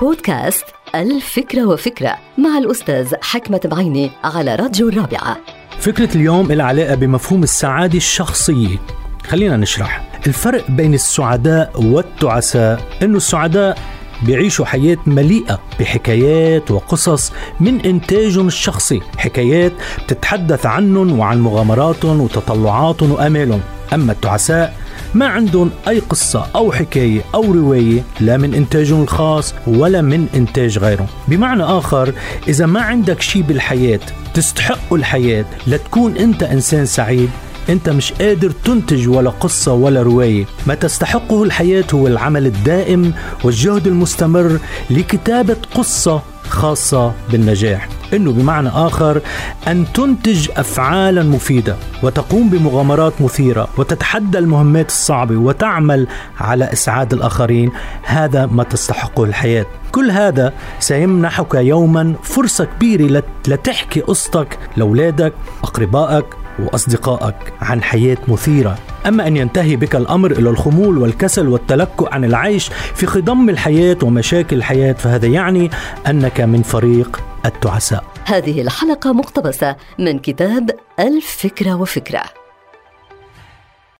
بودكاست الفكرة وفكرة مع الأستاذ حكمة بعيني على راديو الرابعة. فكرة اليوم لها علاقة بمفهوم السعادة الشخصية. خلينا نشرح. الفرق بين السعداء والتعساء. انه السعداء بيعيشوا حياة مليئة بحكايات وقصص من إنتاجهم الشخصي. حكايات بتتحدث عنهم وعن مغامراتهم وتطلعاتهم وأمالهم. أما التعساء ما عندهم أي قصة أو حكاية أو رواية لا من إنتاجهم الخاص ولا من إنتاج غيرهم. بمعنى آخر إذا ما عندك شيء بالحياة تستحق الحياة لتكون أنت إنسان سعيد أنت مش قادر تنتج ولا قصة ولا رواية. ما تستحقه الحياة هو العمل الدائم والجهد المستمر لكتابة قصة خاصة بالنجاح. إنه بمعنى آخر أن تنتج افعالا مفيدة وتقوم بمغامرات مثيرة وتتحدى المهمات الصعبة وتعمل على إسعاد الآخرين. هذا ما تستحقه الحياة. كل هذا سيمنحك يوما فرصة كبيرة لتحكي قصتك لأولادك أقربائك وأصدقائك عن حياة مثيرة. أما أن ينتهي بك الأمر إلى الخمول والكسل والتلكؤ عن العيش في خضم الحياة ومشاكل الحياة فهذا يعني أنك من فريق التعساء. هذه الحلقة مقتبسة من كتاب الفكرة وفكرة.